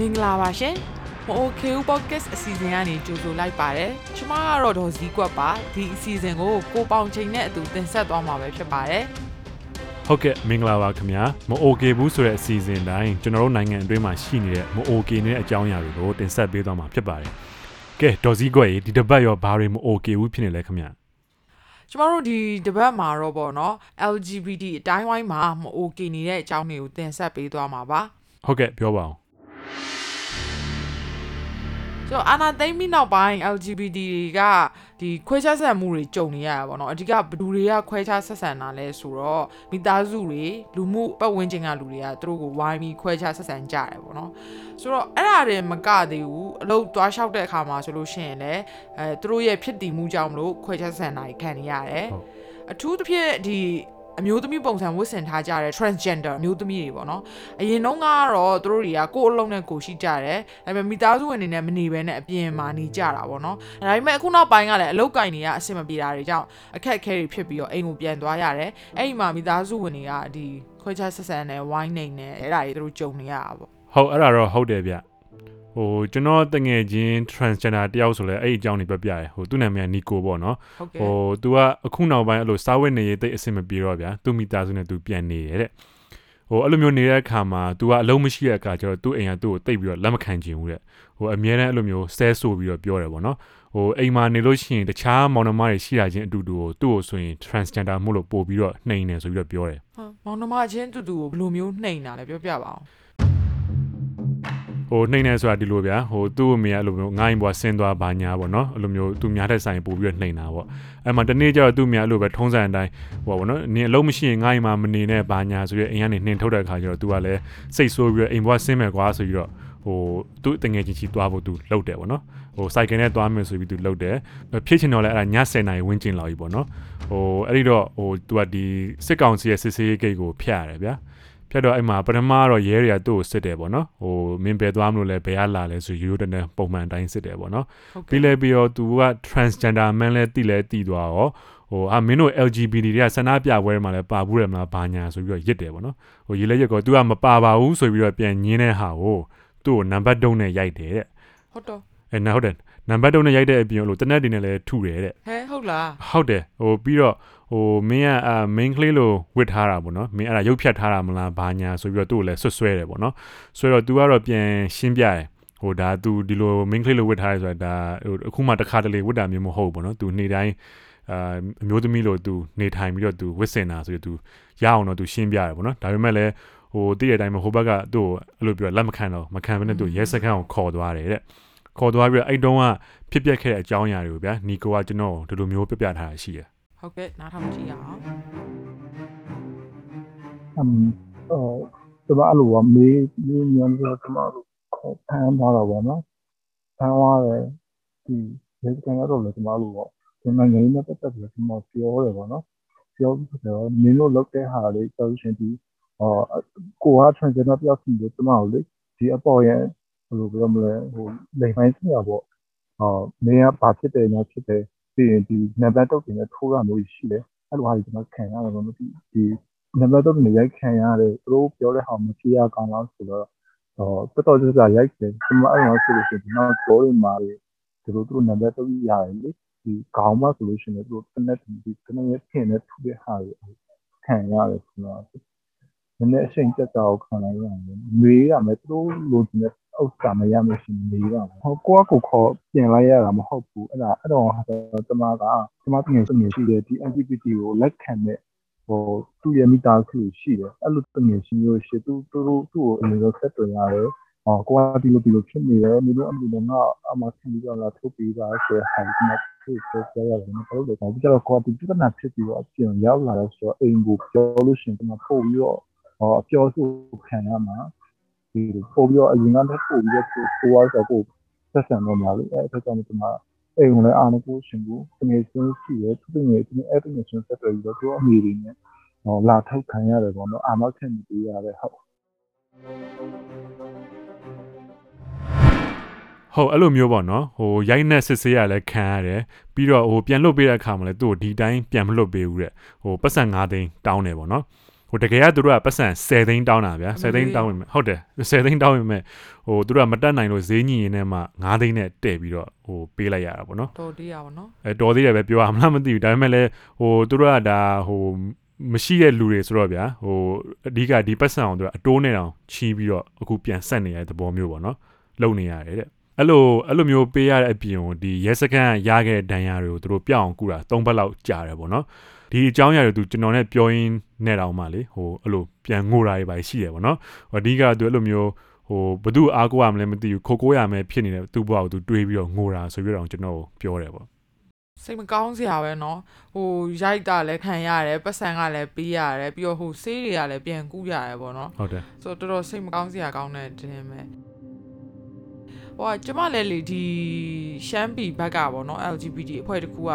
မင်္ဂလာပါရှင်မအိုကေဦး podcast အစီအစဉ်ကနေကြိုဆိုလိုက်ပါတယ်ကျမကတော့ဒေါ်စည်းကွက်ပါဒီအစီအစဉ်ကိုကိုပေါင်ချိန်နဲ့အတူတင်ဆက်သွားမှာပဲဖြစ်ပါတယ်ဟုတ်ကဲ့မင်္ဂလာပါခင်ဗျာမအိုကေဘူးဆိုတဲ့အစီအစဉ်တိုင်းကျွန်တော်တို့နိုင်ငံအတွင်းမှာရှိနေတဲ့မအိုကေနေတဲ့အကြောင်းအရာတွေကိုတင်ဆက်ပေးသွားမှာဖြစ်ပါတယ်ကဲဒေါ်စည်းကွက်ရေဒီတစ်ပတ်ရောဘာတွေမအိုကေဘူးဖြစ်နေလဲခင်ဗျာကျမတို့ဒီတပတ်မှာတော့ပေါ့နော် LGBT အတိုင်းဝိုင်းမှာမအိုကေနေတဲ့အကြောင်းတွေကိုတင်ဆက်ပေးသွားမှာပါဟုတ်ကဲ့ပြောပါအောင် ဆိုတော့အာနာသိမ့်ပြီးနောက်ပိုင်း LGBT တွေကဒီခွဲခြားဆက်ဆံမှုတွေကြုံနေရတာပေါ့နော်အဓိကဘယ်သူတွေကခွဲခြားဆက်ဆံတာလဲဆိုတော့မိသားစုတွေလူမှုပတ်ဝန်းကျင်ကလူတွေကသူတို့ကိုဝိုင်းပြီးခွဲခြားဆက်ဆံကြတယ်ပေါ့နော်ဆိုတော့အဲ့ဒါတွေမကသေးဘူးအလုပ်သွားလျှောက်တဲ့အခါမှာဆိုလို့ရှိရင်လည်းအဲသူတို့ရဲ့ဖြစ်တည်မှုကြောင့်မလို့ခွဲခြားဆက်ဆံတာတွေခံနေရတယ်ဟုတ်အထူးသဖြင့်ဒီ အမျိုးသမီးပုံစံဝတ်ဆင်ထားကြတဲ့ transgender အမျိုးသမီးတွေပေါ့နော်အရင်တုန်းကတော့သူတို့တွေကကိုယ့်အလုံးနဲ့ကိုယ်ရှိကြတယ်ဒါပေမဲ့မိသားစုဝင်တွေနဲ့မနေဘဲနဲ့အပြင်မှာနေကြတာပေါ့နော်ဒါပေမဲ့အခုနောက်ပိုင်းကလည်းအလုတ်ကင်တွေကအဆင်မပြေတာတွေကြောင့်အခက်အခဲတွေဖြစ်ပြီးတော့အိမ်ကိုပြန်သွားရတယ်အဲ့ဒီမှာမိသားစုဝင်တွေကဒီခွဲခြားဆက်ဆံနဲ့ဝိုင်းနေနဲ့အဲ့ဒါတွေသူတို့ကြုံနေရတာပေါ့ဟုတ်အဲ့ဒါတော့ဟုတ်တယ်ဗျ ဟိုကျွန်တော်တငယ်ချင်း transgender တယောက်ဆိုလဲအဲ့ဒီအကြောင်းတွေပြပြတယ်ဟိုသူ့နာမည်ကနီကိုပေါ့နော် ဟုတ်ကဲ့ ဟို तू ကအခုနောက်ပိုင်းအဲ့လိုစားဝတ်နေရေးတိတ်အဆင်မပြေတော့ဗျာသူ့မိသားစုနဲ့ तू ပြန်နေရတဲ့ဟိုအဲ့လိုမျိုးနေတဲ့အခါမှာ तू ကအလုံးမရှိတဲ့အခါကျတော့သူ့အိမ်ကသူ့ကိုတိတ်ပြီးတော့လက်မခံချင်ဘူးတဲ့ဟိုအမြဲတမ်းအဲ့လိုမျိုးဆဲဆိုပြီးတော့ပြောတယ်ပေါ့နော်ဟိုအိမ်မှာနေလို့ရှိရင်တခြားမောင်နှမတွေရှိတာချင်းအတူတူကိုသူ့ကိုဆိုရင် transgender မို့လို့ပို့ပြီးတော့နှိမ်နေဆိုပြီးတော့ပြောတယ် ဟုတ်မောင်နှမချင်းတူတူကိုဘယ်လိုမျိုးနှိမ်တာလဲပြောပြပါအောင် ဟိုနှိမ့်နေဆိုတာဒီလိုဗျာဟိုသူ့အမေကအဲ့လိုမျိုးငိုင်းဘွားဆင်းသွားဘာညာပေါ့နော်အဲ့လိုမျိုးသူများတဲ့ဆိုင်ပို့ပြီးတော့နှိမ့်တာပေါ့အဲ့မှာတနေ့ကျတော့သူ့အမေကအဲ့လိုပဲထုံးစံအတိုင်းဟိုပေါ့နော်နင်အလုံးမရှိရင်ငိုင်းမှာမနေနဲ့ဘာညာဆိုပြီးအိမ်ကနေနှင်ထုတ်တဲ့အခါကျတော့သူကလည်းစိတ်ဆိုးပြီးတော့အိမ်ဘွားဆင်းမယ်ကွာဆိုပြီးတော့ဟိုသူ့တငယ်ချင်းချီသွားဖို့သူလှုပ်တယ်ပေါ့နော်ဟိုစိုက်ကယ်နဲ့သွားမယ်ဆိုပြီးသူလှုပ်တယ်ဖြစ်ချင်တော့လဲအဲ့ဒါည10နာရီဝန်းကျင်လောက်ကြီးပေါ့နော်ဟိုအဲ့ဒီတော့ဟိုသူကဒီစစ်ကောင်စီရဲ့စစ်ဆေးရေးဂိတ်ကိုဖျက်ရတယ်ဗျာ ဖြတ်တော့အဲ့မှာပထမတော့ရဲတွေကသူ့ကိုစစ်တယ်ပေါ့နော်ဟိုမင်းပဲသွားမလို့လဲဘယ်ကလာလဲဆိုရိုးရိုးတနေပုံမှန်အတိုင်းစစ်တယ်ပေါ့နော်ဟုတ်ကဲ့ပြီးလဲပြီးတော့ तू က transgender man လဲတိလဲတိသွားရောဟိုအာမင်းတို့ LGBT တွေကဆန္ဒပြပွဲမှာလဲပါဘူးတယ်မလားဘာညာဆိုပြီးတော့ရစ်တယ်ပေါ့နော်ဟိုရေးလဲရက်ကော तू ကမပါပါဘူးဆိုပြီးတော့ပြန်ညင်းတဲ့ဟာကိုသူ့ကိုနံပါတ်3နဲ့ရိုက်တယ်တဲ့ဟုတ်တော့အဲနာဟုတ်တယ် နံပါတ်3နဲ့ရိုက်တဲ့အပြင်လို့တနက်တင်နဲ့လဲထုတယ်တဲ့ ဟဲဟုတ်လား ဟုတ်တယ်ဟိုပြီးတော့ဟိုမင်းကအာ main ကလေးလိုဝစ်ထားတာပေါ့နော်မင်းအဲ့ဒါရုပ်ဖြတ်ထားတာမလားဘာညာဆိုပြီးတော့သူ့ကိုလည်းဆွတ်ဆွဲတယ်ပေါ့နော်ဆိုတော့ तू ကတော့ပြန်ရှင်းပြတယ်ဟိုဒါ तू ဒီလို main ကလေးလိုဝစ်ထားရဲဆိုတာဒါဟိုအခုမှတစ်ခါတလေဝစ်တာမျိုးမဟုတ်ဘူးပေါ့နော် तू နေ့တိုင်းအာအမျိုးသမီးလို तू နေထိုင်ပြီးတော့ तू ဝစ်စင်တာဆိုပြီး तू ရအောင်တော့ तू ရှင်းပြတယ်ပေါ့နော်ဒါပေမဲ့လည်းဟိုတည့်တဲ့အတိုင်းမှာဟိုဘက်ကသူ့ကိုအဲ့လိုပြောလက်မခံတော့မခံဘဲနဲ့ तू ရဲစခန်းကိုခေါ်သွားတယ်တဲ့ ခေါ်သွားပြီးတော့အဲ့တုန်းကဖြစ်ပျက်ခဲ့တဲ့အကြောင်းအရာတွေကိုဗျာနီကိုကကျွန်တော်ကိုဒီလိုမျိုးပြပြထားတာရှိတယ်ဟုတ်ကဲ့နားထောင်ကြည့်ရအောင်အမ်အော်တမအဲ့လိုကမေးမေးညံတော့တမအဲ့လိုခေါ်ဖမ်းသွားတာပေါ့နော်ဖမ်းသွားတယ်ဒီဒီကန်ကတော့လေတမအဲ့လိုပေါ့ဒီနိုင်ငံရေးနဲ့ပတ်သက်ပြီးတမပြောတယ်ပေါ့နော်ပြောပြီးတော့မင်းတို့လုပ်တဲ့ဟာလေးဆိုလို့ရှိရင်ဒီအော်ကိုက transgender တယောက်စီလို့တမကိုလေဒီအပေါ်ရဲ့ ဘယ်လိုပြောမလဲဟိုလိမ်ပိုင်းဆရာပေါ့အော်မင်းကဘာဖြစ်တယ်ညာဖြစ်တယ်ပြီးရင်ဒီနံပါတ်တုတ်တင်နဲ့ထိုးရမျိုးရှိတယ်အဲ့လိုဟာကြီးကျွန်တော်ခံရတယ်ပေါ့နော်ဒီဒီနံပါတ်တော့နေရိုက်ခံရတယ်သူတို့ပြောတဲ့ဟာမဖြေရကောင်းလားဆိုတော့ဟောတော်တော်ကြာကြာရိုက်တယ်ဒီမှာအဲ့လိုဆိုလို့ရှိရင်နောက်ကြောတွေမှာသူတို့သူတို့နံပါတ်တော့ရတယ်လေဒီခေါင်းမဆိုလို့ရှိရင်သူတို့တနက်ဒီတနက်ရက်ဖြစ်နေထူတဲ့ဟာတွေခံရတယ်ဆိုတော့နည်းနည်းအချိန်တက်တာကိုခံလိုက်ရတယ်မေးရမယ်သူတို့လိုချင်တဲ့ ဥစ္စာမရမရှိရင်မေးရမယ်ဟောကိုကကိုခေါ်ပြင်လိုက်ရတာမဟုတ်ဘူးအဲ့ဒါအဲ့တော့တမကတမတငယ်စငယ်ရှိတယ်ဒီ LGBT ကိုလက်ခံတဲ့ဟိုသူ့ရဲ့မိသားစုရှိတယ်အဲ့လိုတငယ်ချင်းမျိုးရှိသူသူတို့သူ့ကိုအရင်ကဆက်သွယ်ရတယ်ဟောကိုကဒီလိုဒီလိုဖြစ်နေတယ်မျိုးအမှုလည်းငါအမဆင်းပြီးတော့လာထုတ်ပေးပါဆိုတဲ့ဟာဒီမှာသူ့ကိုပြောရတယ်မဟုတ်လို့တော့ဒီကတော့ကိုကဒီပြဿနာဖြစ်ပြီးတော့အပြင်ရောက်လာတော့ဆိုတော့အိမ်ကိုပြောလို့ရှိရင်ဒီမှာပို့ပြီးတော့ဟောအပြောဆိုခံရမှာ ဒီပို့ပြီးတော့အရင်ကတည်းကပို့ပြီးတော့ကိုကဆိုတော့ဆက်ဆံတော့မှာလေအဲ့ဒါကြောင့်ဒီမှာအိမ်ကိုလည်းအားမကိုရှင်ဘူးတကယ်ချင်းရှိတယ်သူတကယ်ချင်းအဲ့တကယ်ချင်းဆက်သွယ်ပြီးတော့သူအမိတွေနဲ့ဟောလာထုတ်ခံရတယ်ပေါ့နော်အာမခံနေပေးရတယ်ဟုတ်ဟုတ်အဲ့လိုမျိုးပေါ့နော်ဟိုရိုက်နှက်စစ်ဆေးရလဲခံရတယ်ပြီးတော့ဟိုပြန်လွတ်ပေးတဲ့အခါမှာလဲသူ့ကိုဒီတိုင်းပြန်မလွတ်ပေးဘူးတဲ့ဟိုပတ်စံ9သိန်းတောင်းတယ်ပေါ့နော် ဟိုတကယ်ကသူတို့ကပတ်စံ10သိန်းတောင်းတာဗျာ10သိန်းတောင်းဝင်မယ်ဟုတ်တယ်10သိန်းတောင်းဝင်မယ်ဟိုသူတို့ကမတက်နိုင်လို့ဈေးညင်ရင်နဲ့မှ9သိန်းနဲ့တည့်ပြီးတော့ဟိုပေးလိုက်ရတာပေါ့နော်တော်သေးရပါတော့အဲတော်သေးတယ်ပဲပြောရမလားမသိဘူးဒါပေမဲ့လည်းဟိုသူတို့ကဒါဟိုမရှိတဲ့လူတွေဆိုတော့ဗျာဟိုအဓိကဒီပတ်စံအောင်သူကအတိုးနဲ့တောင်ချီးပြီးတော့အခုပြန်ဆက်နေရတဲ့သဘောမျိုးပေါ့နော်လုံနေရတယ်တဲ့အဲ့လိုအဲ့လိုမျိုးပေးရတဲ့အပြင်ကိုဒီရဲစခန်းရခဲ့တဲ့ဒဏ်ရာတွေကိုသူတို့ပြောင်းအောင်ကူတာ၃ဘက်လောက်ကြာတယ်ပေါ့နော် ဒီအကြောင်းအရာတွေသူကျွန်တော်နဲ့ပြောရင်းနဲ့တောင်မှလေဟိုအဲ့လိုပြန်ငိုတာတွေပါရှိတယ်ပေါ့နော်ဟိုအဓိကသူအဲ့လိုမျိုးဟိုဘသူအားကိုးရမလဲမသိဘူးခိုကိုးရမယ်ဖြစ်နေတဲ့သူ့ဘဝကိုသူတွေးပြီးတော့ငိုတာဆိုပြီးတော့ကျွန်တော်ပြောတယ်ပေါ့ စိတ်မကောင်းစရာပဲเนาะဟိုရိုက်တာလည်းခံရတယ်ပတ်စံကလည်းပေးရတယ်ပြီးတော့ဟိုဆေးတွေကလည်းပြန်ကူးရတယ်ပေါ့เนาะ ဟုတ်တယ် ဆိုတော့တော်တော်စိတ်မကောင်းစရာကောင်းတဲ့တင်းပဲ ဟိုကကျမလည်းလေဒီရှမ်းပြည်ဘက်ကပေါ့နော် LGBT အဖွဲ့တစ်ခုက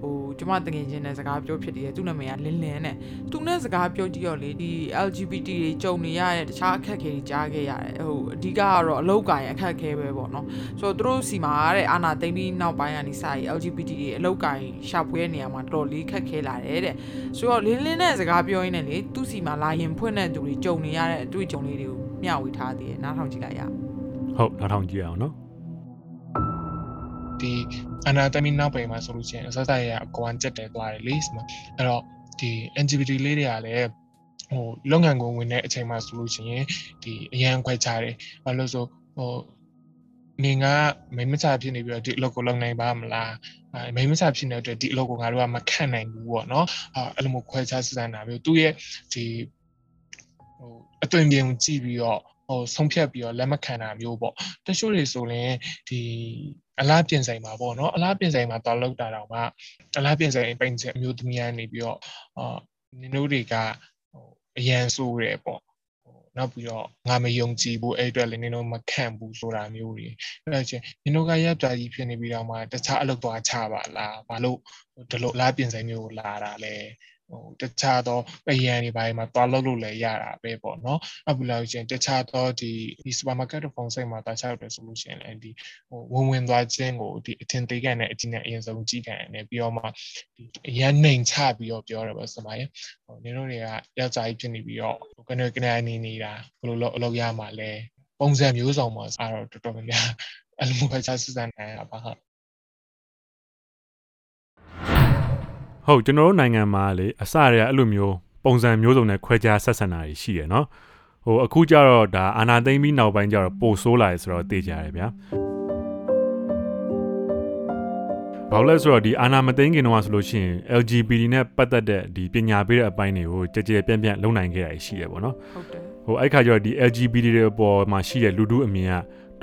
ဟိုကျမတငယ်ချင်းနဲ့စကားပြောဖြစ်တယ်သူ့နာမည်ကလင်းလင်းနဲ့သူနဲ့စကားပြောကြည့်တော့လေဒီ LGBT တွေကြုံနေရတဲ့တခြားအခက်အခဲတွေကြားခဲ့ရတယ်ဟိုအဓိကကတော့အလောက်ကိုင်းအခက်အခဲပဲပေါ့နော်ဆိုတော့သူတို့စီမှာတဲ့အာနာသိမ့်ပြီးနောက်ပိုင်းကနေစပြီး LGBT တွေအလောက်ကိုင်းရှာဖွေတဲ့နေရာမှာတော်တော်လေးခက်ခဲလာတယ်တဲ့ဆိုတော့လင်းလင်းနဲ့စကားပြောရင်းနဲ့လေသူ့စီမှာလာရင်ဖွင့်တဲ့သူတွေကြုံနေရတဲ့အတွေ့အကြုံလေးတွေကိုမျှဝေထားသေးတယ်နားထောင်ကြည့်လိုက်ရအောင် ဟုတ်နောက်ထောင်ကြည့်ရအောင်နော်ဒီအနာတမီနောက်ပိုင်းမှာဆိုလို့ရှိရင်အစစရရအကွမ်ကျက်တယ်သွားတယ်လေဆိုမှအဲ့တော့ဒီ LGBT လေးတွေကလည်းဟိုလုပ်ငန်းကိုဝင်တဲ့အချိန်မှာဆိုလို့ရှိရင်ဒီအရန်ခွဲခြားတယ်ဘာလို့လဲဆိုဟိုနေငါမိမချဖြစ်နေပြီးတော့ဒီအလုပ်ကိုလုပ်နိုင်ပါမလားအဲမိမချဖြစ်နေတဲ့အတွက်ဒီအလုပ်ကိုငါတို့ကမခံနိုင်ဘူးပေါ့နော်အာအဲ့လိုမျိုးခွဲခြားစစ်စံတာမျိုးသူ့ရဲ့ဒီဟိုအသွင်ပြင်ကိုကြည့်ပြီးတော့ ဟိုဆုံးဖြတ်ပြီးတော့လက်မခံတာမျိုးပေါ့တချို့တွေဆိုရင်ဒီအလားပြင်ဆိုင်မှာပေါ့နော်အလားပြင်ဆိုင်မှာတောက်လောက်တာတော့မှအလားပြင်ဆိုင်ပိန်ချက်အမျိုးသမီးကနေပြီးတော့အာနင်တို့တွေကဟိုအရန်ဆိုးတယ်ပေါ့ဟိုနောက်ပြီးတော့ငါမယုံကြည်ဘူးအဲ့အတွက်လည်းနင်တို့မခံဘူးဆိုတာမျိုးတွေအဲ့ဒါချင်းနင်တို့ကရပ်တာကြီးဖြစ်နေပြီးတော့မှတခြားအလုပ်သွားချပါလားဘာလို့ဒီလိုအလားပြင်ဆိုင်မျိုးကိုလာတာလဲ ဟိုတခြားသောပယံတွေဘာတွေမှာတွားလုပ်လို့လည်းရတာပဲပေါ့နော်အခုလောက်ချင်းတခြားသောဒီဒီ supermarket ဖုန်းစိတ်မှာတာချရတယ်ဆိုလို့ရှိရင်လည်းဒီဟိုဝင်ဝင်သွားခြင်းကိုဒီအထင်သေးကန်တဲ့အကြည့်နဲ့အရင်ဆုံးကြည့်ကန်နဲ့ပြီးတော့မှဒီအရန်နှိမ်ချပြီးတော့ပြောတယ်ပေါ့စမရဲ့ဟိုနင်တို့တွေကယောက်ျားကြီးဖြစ်နေပြီးတော့ဟိုကနေကနေနေနေတာဘယ်လိုလုပ်အလုပ်ရမှာလဲပုံစံမျိုးစုံမှာအားတော့တော်တော်များများအဲ့လိုမျိုးပဲချစစ်စံနိုင်တာပါဟုတ် ဟုတ်ကျွန်တော်တို့နိုင်ငံမှာလေအစတွေကအဲ့လိုမျိုးပုံစံမျိုးစုံနဲ့ခွဲခြားဆက်ဆံတာတွေရှိရယ်နော်ဟိုအခုကျတော့ဒါအာနာသိမ့်ပြီးနောက်ပိုင်းကျတော့ပိုဆိုးလာတယ်ဆိုတော့သိကြရတယ်ဗျာဘာလို့လဲဆိုတော့ဒီအာနာမသိမ့်ခင်တော့ဆိုလို့ရှိရင် LGBT နဲ့ပတ်သက်တဲ့ဒီပညာပေးတဲ့အပိုင်းတွေကိုကြကြပြန့်ပြန့်လုပ်နိုင်ခဲ့တာရှိရယ်ပေါ့နော်ဟုတ်တယ်ဟိုအဲ့ခါကျတော့ဒီ LGBT တွေအပေါ်မှာရှိတဲ့လူထုအမြင်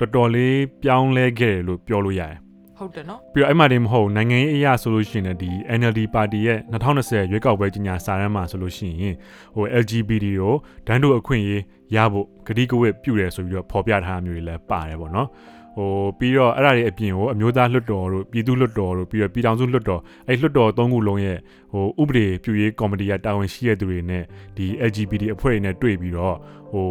ကတော်တော်လေးပြောင်းလဲခဲ့တယ်လို့ပြောလို့ရတယ် ဟုတ်တယ်နော်ပြီးတော့အဲ့မှာတည်းမဟုတ်နိုင်ငံရေးအရာဆိုလို့ရှိရင်လည်းဒီ NLD ပါတီရဲ့2020ရွေးကောက်ပွဲကြီးညာစာတမ်းမှာဆိုလို့ရှိရင်ဟို LGBT ကိုဒန်းတို့အခွင့်အရေးရဖို့ဂတိကဝတ်ပြုတယ်ဆိုပြီးတော့ဖော်ပြထားတာမျိုးတွေလည်းပါတယ်ပေါ့နော်ဟိုပြီးတော့အဲ့ဒါတွေအပြင်ကိုအမျိုးသားလွှတ်တော်တို့ပြည်သူ့လွှတ်တော်တို့ပြီးတော့ပြည်ထောင်စုလွှတ်တော်အဲ့လွှတ်တော်သုံးခုလုံးရဲ့ဟိုဥပဒေပြုရေးကော်မတီကတာဝန်ရှိတဲ့သူတွေနဲ့ဒီ LGBT အဖွဲ့တွေနဲ့တွေ့ပြီးတော့ဟို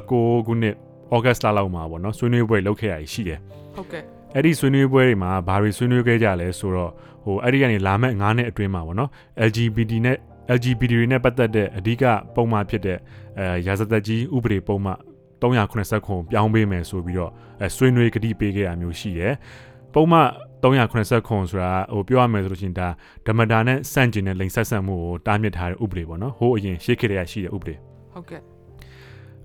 2019ခုနှစ်ဩဂတ်စ်လလောက်မှာပေါ့နော်ဆွေးနွေးပွဲလုပ်ခဲ့ရရှိတယ်ဟုတ်ကဲ့ အဲ့ဒီဆွေးနွေးပွဲတွေမှာဘာတွေဆွေးနွေးခဲ့ကြလဲဆိုတော့ဟိုအဲ့ဒီကနေလာမဲ့9နှစ်အတွင်းမှာပေါ့နော် LGBT နဲ့ LGBT တွေနဲ့ပတ်သက်တဲ့အဓိကပုံမှန်ဖြစ်တဲ့အဲရာဇသက်ကြီးဥပဒေပုံမှန်380ခုပြောင်းပေးမယ်ဆိုပြီးတော့အဲဆွေးနွေးကတိပေးခဲ့တာမျိုးရှိတယ်။ပုံမှန်380ခုဆိုတာဟိုပြောရမယ်ဆိုလို့ရှိရင်ဒါဓမ္မတာနဲ့စန့်ကျင်တဲ့လိင်ဆက်ဆံမှုကိုတားမြစ်ထားတဲ့ဥပဒေပေါ့နော်။ဟိုအရင်ရှေ့ခေတ်တည်းကရှိတဲ့ဥပဒေဟုတ်ကဲ့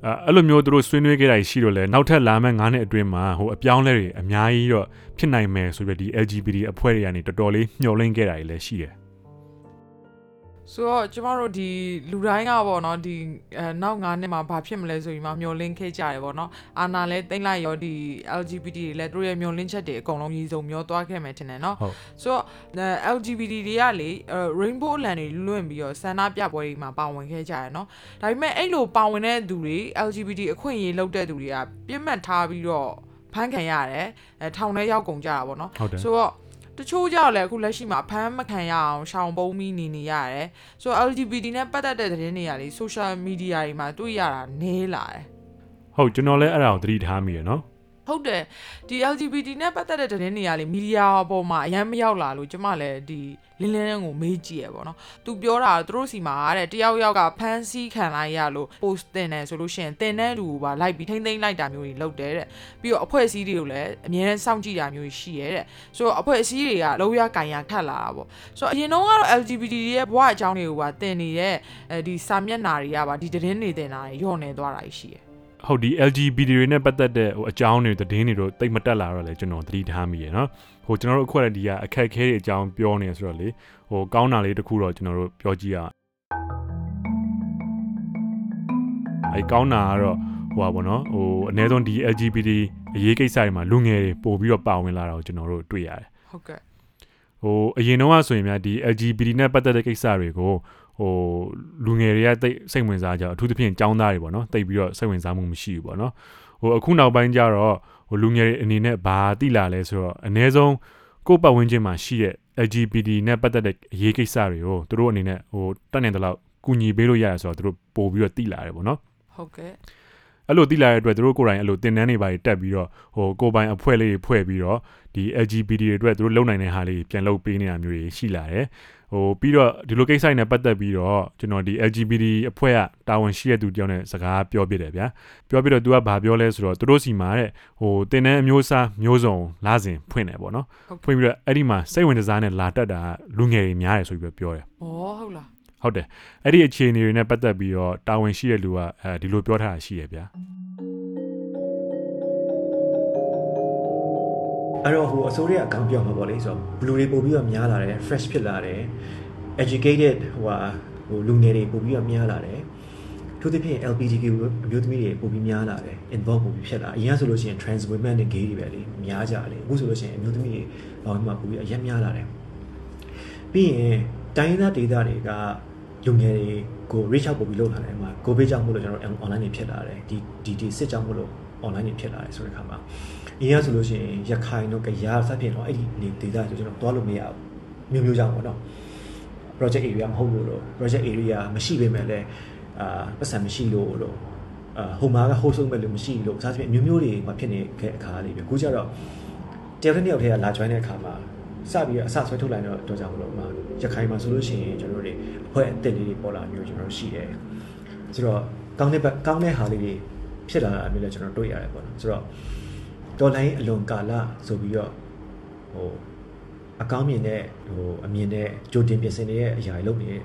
အဲအဲ့လိုမျိုးသူတို့ဆွေးနွေးခဲ့တာရှိတော့လဲနောက်ထပ်လာမယ့်9နှစ်အတွင်းမှာဟိုအပြောင်းလဲတွေအများကြီးတော့ဖြစ်နိုင်မယ်ဆိုပြီးဒီ LGBT အဖွဲ့တွေကနေတော်တော်လေးမျှော်လင့်ခဲ့တာတွေလည်းရှိတယ် ဆိုတော့ကျမတို့ဒီလူတိုင်းကပေါ့နော်ဒီအဲနောက်9နှစ်မှာဘာဖြစ်မလဲဆိုပြီးမှမျောလင့်ခဲ့ကြတယ်ပေါ့နော်အာနာလဲတိမ့်လိုက်ရောဒီ LGBT တွေလည်းသူတို့ရဲ့မျောလင့်ချက်တွေအကုန်လုံးကြီးစုံမျောသွားခဲ့မယ်ထင်တယ်နော်ဟုတ်ဆိုတော့အဲ LGBT တွေကလေအဲ rainbow လန်တွေလွင့်ပြီးတော့ဆန္ဒပြပွဲတွေမှာပါဝင်ခဲ့ကြတယ်နော်ဒါပေမဲ့အဲ့လိုပါဝင်တဲ့သူတွေ LGBT အခွင့်အရေးလုပ်တဲ့သူတွေကပြစ်မှတ်ထားပြီးတော့ဖမ်းခံရတယ်အဲထောင်ထဲရောက်ကုန်ကြတာပေါ့နော်ဟုတ်တယ်ဆိုတော့ တချို့ကြောက်လဲအခုလက်ရှိမှာဖမ်းမခံရအောင်ရှောင်ပုံးပြီးနေနေရတယ်ဆိုတော့ LGBT နဲ့ပတ်သက်တဲ့သတင်းတွေကလေ social media တွေမှာတွေ့ရတာနည်းလာတယ်ဟုတ်ကျွန်တော်လည်းအဲ့ဒါကိုသတိထားမိရနော် ဟုတ်တယ်ဒီ LGBT နဲ့ပတ်သက်တဲ့သတင်းတွေကလေမီဒီယာပေါ်မှာအရင်မရောက်လာလို့ကျမလည်းဒီလင်းလင်းကိုမေးကြည့်ရပေါ့နော်သူပြောတာသူတို့စီမှာတဲ့တယောက်ယောက်ကဖမ်းဆီးခံလိုက်ရလို့ post တင်တယ်ဆိုလို့ရှိရင်တင်တဲ့လူကိုပါလိုက်ပြီးထိမ့်သိမ့်လိုက်တာမျိုးတွေလုပ်တယ်တဲ့ပြီးတော့အဖွဲ့အစည်းတွေကိုလည်းအများနဲ့စောင့်ကြည့်တာမျိုးတွေရှိရဲတဲ့ဆိုတော့အဖွဲ့အစည်းတွေကလောရကင်ရခတ်လာတာပေါ့ဆိုတော့အရင်တော့ကတော့ LGBT တွေရဲ့ဘဝအကြောင်းတွေကိုပါတင်နေတဲ့အဲဒီစာမျက်နှာတွေကပါဒီသတင်းတွေတင်တာတွေညော့နေသွားတာရှိတယ် ဟုတ်ဒီ LGBT တွေနဲ့ပတ်သက်တဲ့ဟိုအကြောင်းတွေသတင်းတွေတော့တိတ်မတက်လာတော့လေကျွန်တော်သတိထားမိရယ်နော်ဟိုကျွန်တော်တို့အခုလည်းဒီကအခက်အခဲတွေအကြောင်းပြောနေဆိုတော့လေဟိုကောင်းတာလေးတစ်ခုတော့ကျွန်တော်တို့ပြောကြည့်ရအောင်အဲကောင်းတာကတော့ဟိုပါဗောနော်ဟိုအနည်းဆုံးဒီ LGBT အရေးကိစ္စတွေမှာလူငယ်တွေပို့ပြီးတော့ပါဝင်လာတာကိုကျွန်တော်တို့တွေ့ရတယ်ဟုတ်ကဲ့ဟိုအရင်တော့ကဆိုရင်များဒီ LGBT နဲ့ပတ်သက်တဲ့ကိစ္စတွေကို ဟိုလူငယ်တွေကတိတ်စိတ်ဝင်စားကြအောင်အထူးသဖြင့်ចောင်းသားတွေပေါ့နော်တိတ်ပြီးတော့စိတ်ဝင်စားမှုမရှိဘူးပေါ့နော်ဟိုအခုနောက်ပိုင်းကျတော့ဟိုလူငယ်တွေအနေနဲ့ဘာတိလာလဲဆိုတော့အ ਨੇ ဆုံးကိုယ့်ပတ်ဝန်းကျင်မှာရှိတဲ့ LGBT နဲ့ပတ်သက်တဲ့အရေးကိစ္စတွေကိုသူတို့အနေနဲ့ဟိုတက်နေတဲ့လောက်ကူညီပေးလို့ရတယ်ဆိုတော့သူတို့ပို့ပြီးတော့တိလာတယ်ပေါ့နော်ဟုတ်ကဲ့အဲ့လိုတိလာတဲ့အတွက်သူတို့ကိုယ်တိုင်အဲ့လိုတင်တန်းတွေပါတက်ပြီးတော့ဟိုကိုယ်ပိုင်အဖွဲ့လေးတွေဖွဲ့ပြီးတော့ဒီ LGBT တွေအတွက်သူတို့လုံနိုင်တဲ့ဟာလေးပြန်လုပ်ပေးနေတာမျိုးတွေရှိလာတယ် ဟိုပြီးတော့ဒီလိုကိစ္စတွေနဲ့ပတ်သက်ပြီးတော့ကျွန်တော်ဒီ LGBT အဖွဲ့ကတာဝန်ရှိတဲ့သူတယောက်နဲ့စကားပြောပြတယ်ဗျာပြောပြတော့ तू ကဘာပြောလဲဆိုတော့သူတို့စီမှာတဲ့ဟိုတင်တန်းအမျိုးအစားမျိုးစုံလာစဉ်ဖွင့်တယ်ပေါ့နော်ဟုတ်ဖွင့်ပြီးတော့အဲ့ဒီမှာစိတ်ဝင်စားနဲ့လာတက်တာကလူငယ်တွေများတယ်ဆိုပြီးတော့ပြောတယ်ဩဟုတ်လားဟုတ်တယ်အဲ့ဒီအခြေအနေတွေနဲ့ပတ်သက်ပြီးတော့တာဝန်ရှိတဲ့လူကအဲဒီလိုပြောထားတာရှိရဗျာ အဲ့တော့ဟိုအစိုးရအကောင့်ပြောမှာပေါ့လေဆိုတော့ဘလူတွေပို့ပြီးတော့များလာတယ် fresh ဖြစ်လာတယ် educated ဟိုဟာဟိုလူငယ်တွေပို့ပြီးတော့များလာတယ်ထို့သဖြင့် LGBTQ အမျိုးသမီးတွေပို့ပြီးများလာတယ် involve ပို့ပြီးဖြစ်လာအရင်ကဆိုလို့ရှိရင် trans women နဲ့ gay တွေပဲလေများကြတယ်အခုဆိုလို့ရှိရင်အမျိုးသမီးတွေဘာမှမပို့ပြီးအရင်များလာတယ်ပြီးရင်တိုင်းရင်းသားဒေသတွေကလူငယ်တွေကို reach out ပို့ပြီးလုပ်လာတယ်မှာ covid ကြောင့်မို့လို့ကျွန်တော်တို့ online တွေဖြစ်လာတယ်ဒီဒီဒီစစ်ကြောင့်မို့လို့ online တွေဖြစ်လာတယ်ဆိုတဲ့အခါမှာ အရင်ကဆိုလို့ရှိရင်ရခိုင်တို့ကရားစသဖြင့်တော့အဲ့ဒီနေဒေတာဆိုကျွန်တော်သွားလို့မရဘူးမျိုးမျိုးကြောင့်ပေါ့နော် project area မဟုတ်လို့လို့ project area မရှိပေမဲ့လည်းအာပတ်စံမရှိလို့လို့အာဟိုမှာက host ဆုံးမဲ့လို့မရှိလို့စသဖြင့်မျိုးမျိုးတွေမှာဖြစ်နေတဲ့အခါလေးပဲအခုကျတော့တယောက်တစ်ယောက်တည်းကလာ join တဲ့အခါမှာစပြီးတော့အစဆွဲထုတ်လိုက်တော့တော့ကြောင့်မလို့မှာရခိုင်မှာဆိုလို့ရှိရင်ကျွန်တော်တို့တွေအဖွဲ့အသစ်လေးတွေပေါ်လာမျိုးကျွန်တော်တို့ရှိတယ်ဆိုတော့ကောင်းတဲ့ဘက်ကောင်းတဲ့ဟာလေးတွေဖြစ်လာတာမျိုးလည်းကျွန်တော်တွေ့ရတယ်ပေါ့နော်ဆိုတော့ တော်လိုင်းအလွန်ကာလဆိုပြီးတော့ဟိုအကောင်းမြင်တဲ့ဟိုအမြင်တဲ့ကြိုတင်ပြင်ဆင်နေတဲ့အရာတွေလုပ်နေတဲ့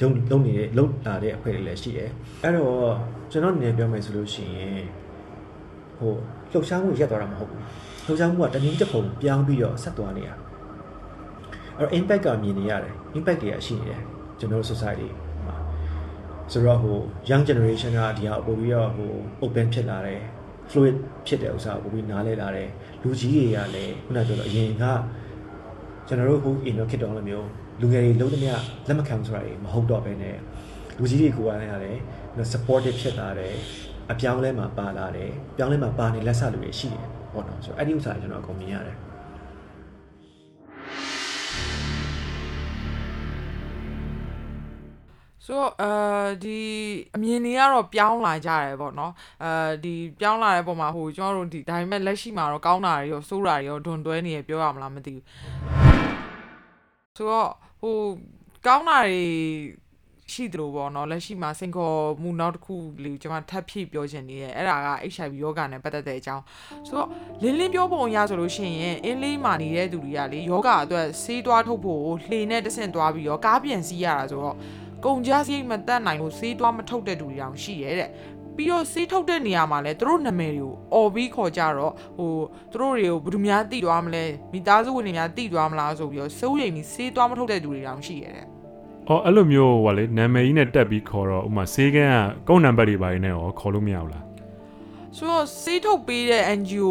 ဒုံလုံးနေတဲ့လုံးလာတဲ့အဖွဲ့တွေလည်းရှိတယ်အဲ့တော့ကျွန်တော်အနေနဲ့ပြောမယ်ဆိုလို့ရှိရင်ဟိုလှုပ်ရှားမှုရက်သွားတာမဟုတ်ဘူးလှုပ်ရှားမှုကတနည်းတစ်ပုံပြောင်းပြီးတော့ဆက်သွားနေတာအဲ့တော့ impact ကမြင်နေရတယ် impact တွေကရှိနေတယ်ကျွန်တော်တို့ society မှာဆိုတော့ဟို young generation ကဒီဟာပို့ပြီးတော့ဟို open ဖြစ်လာတယ် fluid ဖြစ်တဲ့ဥစ္စာကိုပြီးနားလဲလာတယ်လူကြီးတွေကလည်းခုနကပြောလို့အရင်ကကျွန်တော်တို့ဟို in တော့ခစ်တော်လိုမျိုးလူငယ်တွေလုံးသမျှလက်မခံဘူးဆိုတာတွေမဟုတ်တော့ဘဲနဲ့လူကြီးတွေကိုယ်ကလည်းရတယ် supportive ဖြစ်လာတယ်အပြောင်းလဲမှာပါလာတယ်ပြောင်းလဲမှာပါနေလက်ဆလူတွေရှိတယ်ပေါ့နော်ဆိုတော့အဲ့ဒီဥစ္စာကျွန်တော်အကုန်မြင်ရတယ် ဆိုတော့အဲဒီအမြင်တွေကတော့ပြောင်းလာကြတယ်ပေါ့နော်အဲဒီပြောင်းလာတဲ့ပုံမှာဟိုကျွန်တော်တို့ဒီဒါပေမဲ့လက်ရှိမှာတော့ကောင်းတာတွေရောဆိုးတာတွေရောဒွန်တွဲနေရပြောရမလားမသိဘူးဆိုတော့ဟိုကောင်းတာတွေရှိသလိုပေါ့နော်လက်ရှိမှာစင်ခေါ်မှုနောက်တစ်ခုလေးကျွန်မထပ်ဖြည့်ပြောချင်နေတယ်အဲ့ဒါက HIV ယောဂနဲ့ပတ်သက်တဲ့အကြောင်းဆိုတော့လင်းလင်းပြောပုံအရဆိုလို့ရှိရင်အင်းလေးမှာနေတဲ့သူတွေကလေယောဂအတွက်ဆေးသွားထုတ်ဖို့လှေနဲ့တဆင့်သွားပြီးတော့ကားပြန်စီးရတာဆိုတော့ ကုန်ကြစရိတ်မတက်နိုင်လို့ဆေးတွားမထုတ်တဲ့သူတွေတောင်ရှိရဲတဲ့ပြီးတော့ဆေးထုတ်တဲ့နေရာမှာလဲသူတို့နာမည်တွေကိုអော်ပြီးခေါ်ကြတော့ဟိုသူတို့တွေကိုဘယ်သူများတိသွားမလဲမိသားစုဝင်တွေများတိသွားမလားဆိုပြီးတော့စိုးရိမ်ပြီးဆေးတွားမထုတ်တဲ့သူတွေတောင်ရှိရဲတဲ့အော်အဲ့လိုမျိုးဟိုလေနာမည်ကြီးနဲ့တက်ပြီးခေါ်တော့ဥမာဆေးကန်းကကုန်းနံပါတ်တွေပါနေရောခေါ်လို့မရဘူးလား ဆိုတော့ဆေးထုတ်ပေးတဲ့ NGO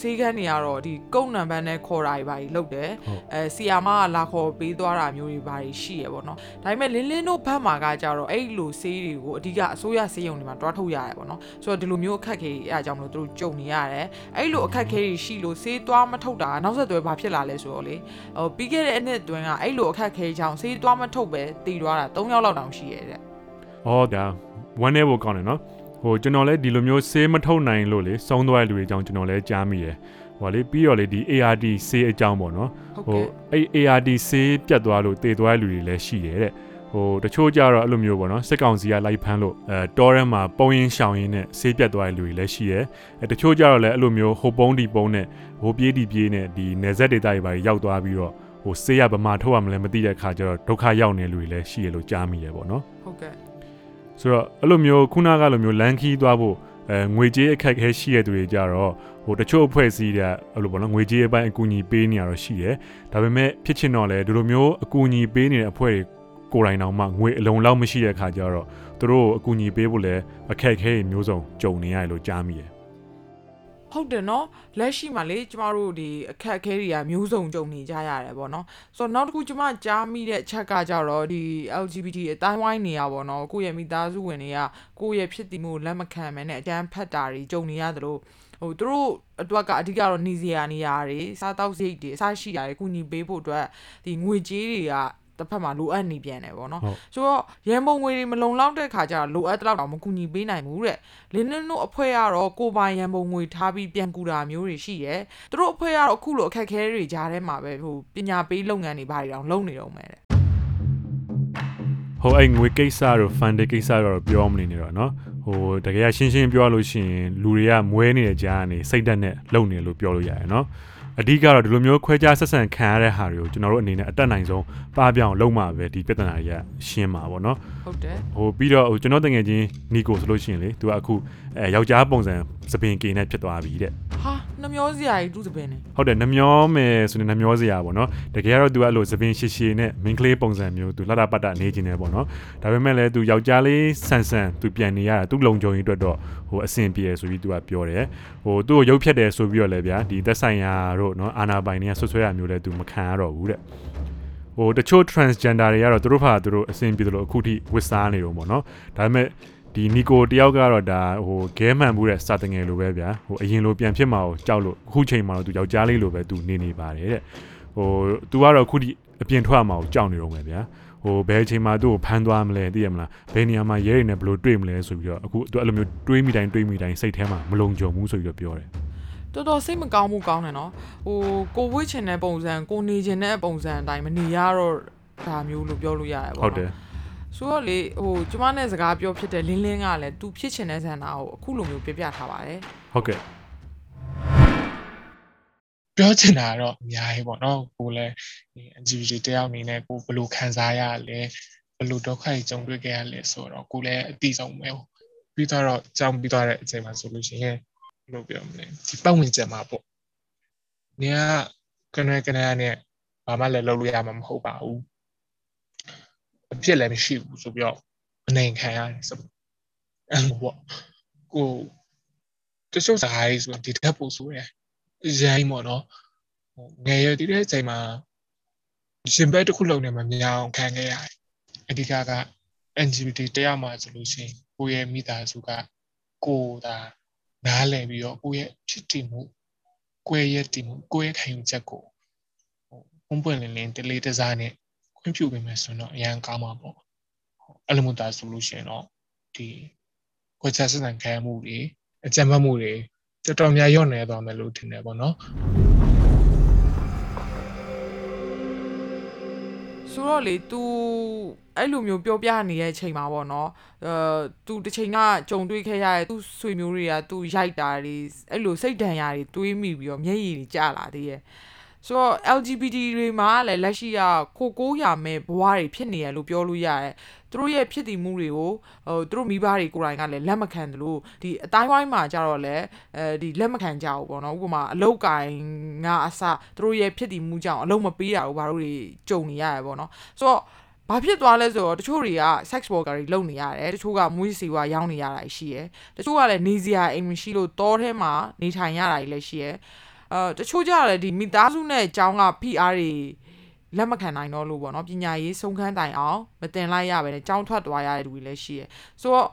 ဆေးခန်းတွေကတော့ဒီကုန်းနံပါတ်နဲ့ခေါ်တာတွေပါကြီးလုပ်တယ်ဟုတ်အဲဆီယာမကလာခေါ်ပေးသွားတာမျိုးတွေပါကြီးရှိရပေါ့နော်ဒါပေမဲ့လင်းလင်းတို့ဘက်မှာကကြတော့အဲ့လိုဆေးတွေကိုအဓိကအစိုးရဆေးရုံတွေမှာတွားထုတ်ရတယ်ပေါ့နော်ဆိုတော့ဒီလိုမျိုးအခက်အခဲတွေအဲအကြောင်းမလို့သူတို့ကြုံနေရတယ်အဲ့လိုအခက်အခဲတွေရှိလို့ဆေးတွားမထုတ်တာကနောက်ဆက်တွဲဘာဖြစ်လာလဲဆိုတော့လေဟိုပြီးခဲ့တဲ့အနှစ်အတွင်းကအဲ့လိုအခက်အခဲကြောင့်ဆေးတွားမထုတ်ပဲတည်သွားတာ၃ယောက်လောက်တောင်ရှိရတဲ့။အော်ဒါ one day ကိုကောင်းတယ်နော်။ ဟဟိုကျွန်တော်လည်းဒီလိုမျိုးဆေးမထုတ်နိုင်လို့လေဆုံးသွားတဲ့လူတွေအကြောင်းကျွန်တော်လည်းကြားမိတယ်ဟိုလေပြီးတော့လေဒီ ARD ဆေးအကြောင်းပေါ့နော်ဟုတ်ဟိုကဲ့အဲ့ ARD ဆေးပြတ်သွားလို့တည်သွားတဲ့လူတွေလည်းရှိတယ်တဲ့ဟိုတချို့ကြတော့အဲ့လိုမျိုးပေါ့နော်စစ်ကောင်စီကလိုက်ဖမ်းလို့အဲတောထဲမှာပုံရင်ရှောင်ရင်နဲ့ဆေးပြတ်သွားတဲ့လူတွေလည်းရှိတယ်အဲတချို့ကြတော့လည်းအဲ့လိုမျိုးဟိုပုံးဒီပုံးနဲ့ဟိုပြေးဒီပြေးနဲ့ဒီနေဆက်ဒေတာတွေပါရောက်သွားပြီးတော့ဟိုဆေးရဗမာထုတ်ရမလဲမသိတဲ့အခါကျတော့ဒုက္ခရောက်နေတဲ့လူတွေလည်းရှိရလို့ကြားမိတယ်ပေါ့နော်ဟုတ်ကဲ့ ဆိုတော့အဲ့လိုမျိုးခုနကလိုမျိုးလန်ခီးသွားဖို့အဲငွေကြေးအခက်အခဲရှိတဲ့သူတွေကြတော့ဟိုတချို့အဖွဲ့အစည်းတွေကအဲ့လိုပေါ့နော်ငွေကြေးအပိုင်းအကူအညီပေးနေရတော့ရှိတယ်ဒါပေမဲ့ဖြစ်ချင်တော့လေဒီလိုမျိုးအကူအညီပေးနေတဲ့အဖွဲ့တွေကိုယ်တိုင်တောင်မှငွေအလုံးလောက်မရှိတဲ့အခါကျတော့သူတို့အကူအညီပေးဖို့လည်းအခက်အခဲတွေမျိုးစုံကြုံနေရတယ်လို့ကြားမိတယ် ဟုတ်တယ်နော်လက်ရှိမှာလေကျမတို့ဒီအခက်အခဲတွေကမျိုးစုံကြုံနေကြရတယ်ပေါ့နော်ဆိုတော့နောက်တစ်ခုကျမကြားမိတဲ့အချက်ကကြတော့ဒီ LGBT အတိုင်းဝိုင်းနေရပေါ့နော်ကိုယ့်ရဲ့မိသားစုဝင်တွေကကိုယ့်ရဲ့ဖြစ်တည်မှုကိုလက်မခံမဲနဲ့အတန်းဖတ်တာတွေကြုံနေရသလိုဟိုသူတို့အတွက်ကအဓိကတော့နေစရာနေရာတွေစားတောက်စိတ်တွေအစရှိရတယ်ကုညီပေးဖို့အတွက်ဒီငွေကြေးတွေက တစ်ဖက်မှာလိုအပ်နေပြန်တယ်ပေါ့နော် ဟုတ် ဆိုတော့ရန်ပုံငွေတွေမလုံလောက်တဲ့ခါကျတော့လိုအပ်တဲ့လောက်တော့မကူညီပေးနိုင်ဘူးတဲ့လင်းနင်းတို့အဖွဲ့ကတော့ကိုယ်ပိုင်ရန်ပုံငွေထားပြီးပြန်ကူတာမျိုးတွေရှိတယ်သူတို့အဖွဲ့ကတော့အခုလိုအခက်အခဲတွေကြားထဲမှာပဲဟိုပညာပေးလုပ်ငန်းတွေဘာတွေတောင်လုပ်နေတော့မယ်တဲ့ ဟိုအဲ့ငွေကိစ္စတို့ fund ကိစ္စတော့ပြောမနေနေတော့เนาะဟိုတကယ်ရှင်းရှင်းပြောလို့ရှိရင်လူတွေကမွဲနေတဲ့ကြားကနေစိတ်ဓာတ်နဲ့လုံနေလို့ပြောလို့ရတယ်เนาะ အဓိကတော့ဒီလိုမျိုးခွဲခြားဆက်ဆံခံရတဲ့ဟာတွေကိုကျွန်တော်တို့အနေနဲ့အတက်နိုင်ဆုံးပပပြောင်းလုံးမှာပဲဒီပြဿနာတွေကရှင်းမှာပေါ့နော်။ ဟုတ်တယ်ဟိုပြီးတော့ဟိုကျွန်တော်တငယ်ချင်းနီကိုဆိုလို့ရှိရင်လေသူကအခုအဲယောက်ျားပုံစံသပင်ကင်နဲ့ဖြစ်သွားပြီတဲ့ဟာနှမျောစရာကြီးသူ့သပင်နဲ့ဟုတ်တယ်နှမျောမယ်ဆိုရင်နှမျောစရာပေါ့နော်တကယ်ကတော့သူကအဲ့လိုသပင်ရှည်ရှည်နဲ့မင်းကလေးပုံစံမျိုးသူလှတာပတ်တာနေခြင်းနဲ့ပေါ့နော်ဒါပေမဲ့လည်းသူယောက်ျားလေးဆန်ဆန်သူပြန်နေရတာသူ့လုံခြုံရေးအတွက်တော့ဟိုအဆင်ပြေတယ်ဆိုပြီးသူကပြောတယ်ဟိုသူ့ကိုရုပ်ဖြတ်တယ်ဆိုပြီးတော့လည်းဗျာဒီသက်ဆိုင်ရာတို့နော်အာနာပိုင်တွေကဆွဆွဲရမျိုးလည်းသူမခံရတော့ဘူးတဲ့ ဟိုတချို့ transgender တွေကတော့သူတို့ဖာသူတို့အဆင်ပြေတယ်လို့အခုထိဝစ်စားနေတော့ပေါ့နော်ဒါပေမဲ့ဒီနီကိုတယောက်ကတော့ဒါဟိုဂဲမှန်မှုတဲ့စာတငယ်လိုပဲဗျာဟိုအရင်လိုပြန်ဖြစ်မှာကိုကြောက်လို့အခုချိန်မှာတော့သူယောက်ျားလေးလိုပဲသူနေနေပါတယ်တဲ့ဟိုသူကတော့အခုထိအပြင်ထွက်မှာကိုကြောက်နေတော့မယ်ဗျာဟိုဘယ်အချိန်မှာသူ့ကိုဖမ်းသွားမလဲသိရမလားဘယ်နေရာမှာရဲတွေနဲ့ဘယ်လိုတွေ့မလဲဆိုပြီးတော့အခုသူအဲ့လိုမျိုးတွေးမိတိုင်းတွေးမိတိုင်းစိတ်ထဲမှာမလုံခြုံဘူးဆိုပြီးတော့ပြောတယ် တော်တော်စိတ်မကောင်းမှုကောင်းတယ်နော်ဟိုကိုဝစ်ချင်တဲ့ပုံစံကိုနေချင်တဲ့ပုံစံအတိုင်းမနေရတော့ဒါမျိုးလို့ပြောလို့ရတယ်ပေါ့ဟုတ်တယ်ဆိုတော့လေဟိုကျမနဲ့စကားပြောဖြစ်တဲ့လင်းလင်းကလည်း तू ဖြစ်ချင်တဲ့ဆန္ဒကိုအခုလိုမျိုးပြပြထားပါတယ်ဟုတ်ကဲ့ပြောချင်တာကတော့အများကြီးပေါ့နော်ကိုလည်းဒီ LGBT တယောက်အနေနဲ့ကိုဘယ်လိုခံစားရလဲဘယ်လိုဒုက္ခတွေကြုံတွေ့ခဲ့ရလဲဆိုတော့ကိုလည်းအတိဆုံးပဲပေါ့ပြီးတော့ကြောင်းပြီးသွားတဲ့အချိန်မှာဆိုလို့ရှိရင်ဘယ် လိုပြောမလဲဒီပတ်ဝန်းကျင်မှာပေါ့နေကကနကနနဲ့ဘာမှလည်းလုပ်လို့ရမှာမဟုတ်ပါဘူးအဖြစ်လည်းမရှိဘူးဆိုပြီးတော့အနေခံရတယ်ဆိုအဲ့လိုပေါ့ကိုတချို့စကားကြီးဆိုဒီတက်ပို့ဆိုရယ်ရိုင်းပေါ့နော်ဟိုငယ်ရည်တဲ့အချိန်မှာရှင်ဘက်တစ်ခုလုံးနဲ့မမြောင်ခံခဲ့ရတယ်အဓိကက LGBT တရားမှာဆိုလို့ရှိရင်ကိုယ့်ရဲ့မိသားစုကကိုယ်သာ နားလည်ပြီးတော့ကိုယ့်ရဲ့ဖြစ်တည်မှုကိုယ့်ရဲ့တည်မှုကိုယ့်ရဲ့ခံယူချက်ကိုဟိုပုံပွင့်လင်းလင်းတလေးတစားနဲ့ခွင့်ပြုပေးမယ်ဆိုတော့အရန်ကောင်းမှာပေါ့အဲ့လိုမျိုးသာဆိုလို့ရှိရင်တော့ဒီကိုယ်ချက်စံခံမှုတွေအကြံဖတ်မှုတွေတော်တော်များရော့နေသွားမယ်လို့ထင်တယ်ပေါ့နော် ဆိုတော့လေ तू အဲ့လိုမျိုးပြောပြနေတဲ့အချိန်မှာပေါ့နော်အဲ तू တစ်ချိန်ကကြုံတွေ့ခဲ့ရတဲ့ तू ဆွေမျိုးတွေက तू ရိုက်တာတွေအဲ့လိုစိတ်ဒဏ်ရာတွေတွေးမိပြီးတော့မျက်ရည်တွေကျလာသေးရဲ့ ဆိုတော့ LGBT တွေမှာလည်းလက်ရှိကကိုကိုးရမဲ့ဘဝတွေဖြစ်နေရလို့ပြောလို့ရတယ်သူတို့ရဲ့ဖြစ်တည်မှုတွေကိုဟိုသူတို့မိဘတွေကိုယ်တိုင်ကလည်းလက်မခံတယ်လို့ဒီအတိုင်းဝိုင်းမှာကြတော့လည်းအဲဒီလက်မခံကြဘူးပေါ့နော်ဥပမာအလုတ်ကင်ကအစသူတို့ရဲ့ဖြစ်တည်မှုကြောင့်အလုတ်မပေးတာကိုဘာလို့တွေကြုံနေရရပေါ့နော်ဆိုတော့ဘာဖြစ်သွားလဲဆိုတော့တချို့တွေက sex worker တွေလုပ်နေရတယ်တချို့ကမွေးစီဝါရောင်းနေရတာရှိရယ်တချို့ကလည်းနေစရာအိမ်မရှိလို့တောထဲမှာနေထိုင်ရတာကြီးလည်းရှိရယ် အဲတချို့ကြလည်းဒီမိသားစုနဲ့အကြောင်းက PR တွေလက်မခံနိုင်တော့လို့ပေါ့နော်ပညာရေးဆုံးခန်းတိုင်အောင်မတင်လိုက်ရပဲနဲ့ကြောင်းထွက်သွားရတဲ့လူတွေလည်းရှိရယ်ဆိုတော့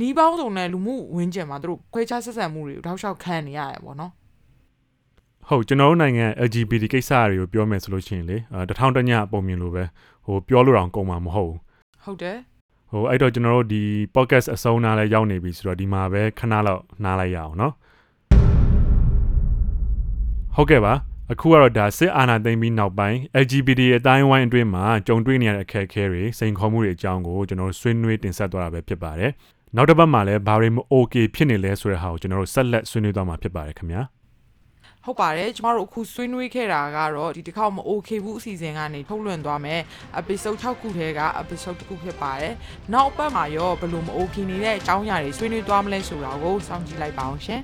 နီးပေါင်းစုံနဲ့လူမှုဝင်းကျင်မှာသူတို့ခွဲခြားဆက်ဆံမှုတွေကိုတောက်လျှောက်ခံနေရတယ်ပေါ့နော် ဟုတ်ကျွန်တော်တို့နိုင်ငံ LGBT ကိစ္စတွေကိုပြောမယ်ဆိုလို့ရှိရင်လေအဲတထောင်တညပုံမြင်လို့ပဲဟိုပြောလို့တော့ကုန်မှာမဟုတ်ဘူး ဟုတ်တယ် ဟိုအဲ့တော့ကျွန်တော်တို့ဒီ podcast အဆုံးနားလဲရောက်နေပြီဆိုတော့ဒီမှာပဲခဏလောက်နားလိုက်ရအောင်เนาะ ဟုတ်ကဲ့ပါအခုကတော့ဒါစစ်အာဏာသိမ်းပြီးနောက်ပိုင်း LGBT အတိုင်းဝိုင်းအတွင်းမှာကြုံတွေ့နေရတဲ့အခက်အခဲတွေစိန်ခေါ်မှုတွေအကြောင်းကိုကျွန်တော်တို့ဆွေးနွေးတင်ဆက်သွားတာပဲဖြစ်ပါတယ်နောက်တစ်ပတ်မှာလည်းဘာတွေမ okay ဖြစ်နေလဲဆိုတဲ့ဟာကိုကျွန်တော်တို့ဆက်လက်ဆွေးနွေးသွားမှာဖြစ်ပါတယ်ခင်ဗျာဟုတ်ပါတယ်ကျမတို့အခုဆွေးနွေးခဲ့တာကတော့ဒီတစ်ခေါက်မ okay ဘူးအစီအစဉ်ကနေထုတ်လွှင့်သွားမယ် episode 6ခုထဲက episode တစ်ခုဖြစ်ပါတယ်နောက်အပတ်မှာရောဘယ်လိုမ okay နေတဲ့အကြောင်းအရာတွေဆွေးနွေးသွားမလဲဆိုတာကိုစောင့်ကြည့်လိုက်ပါအောင်ရှင်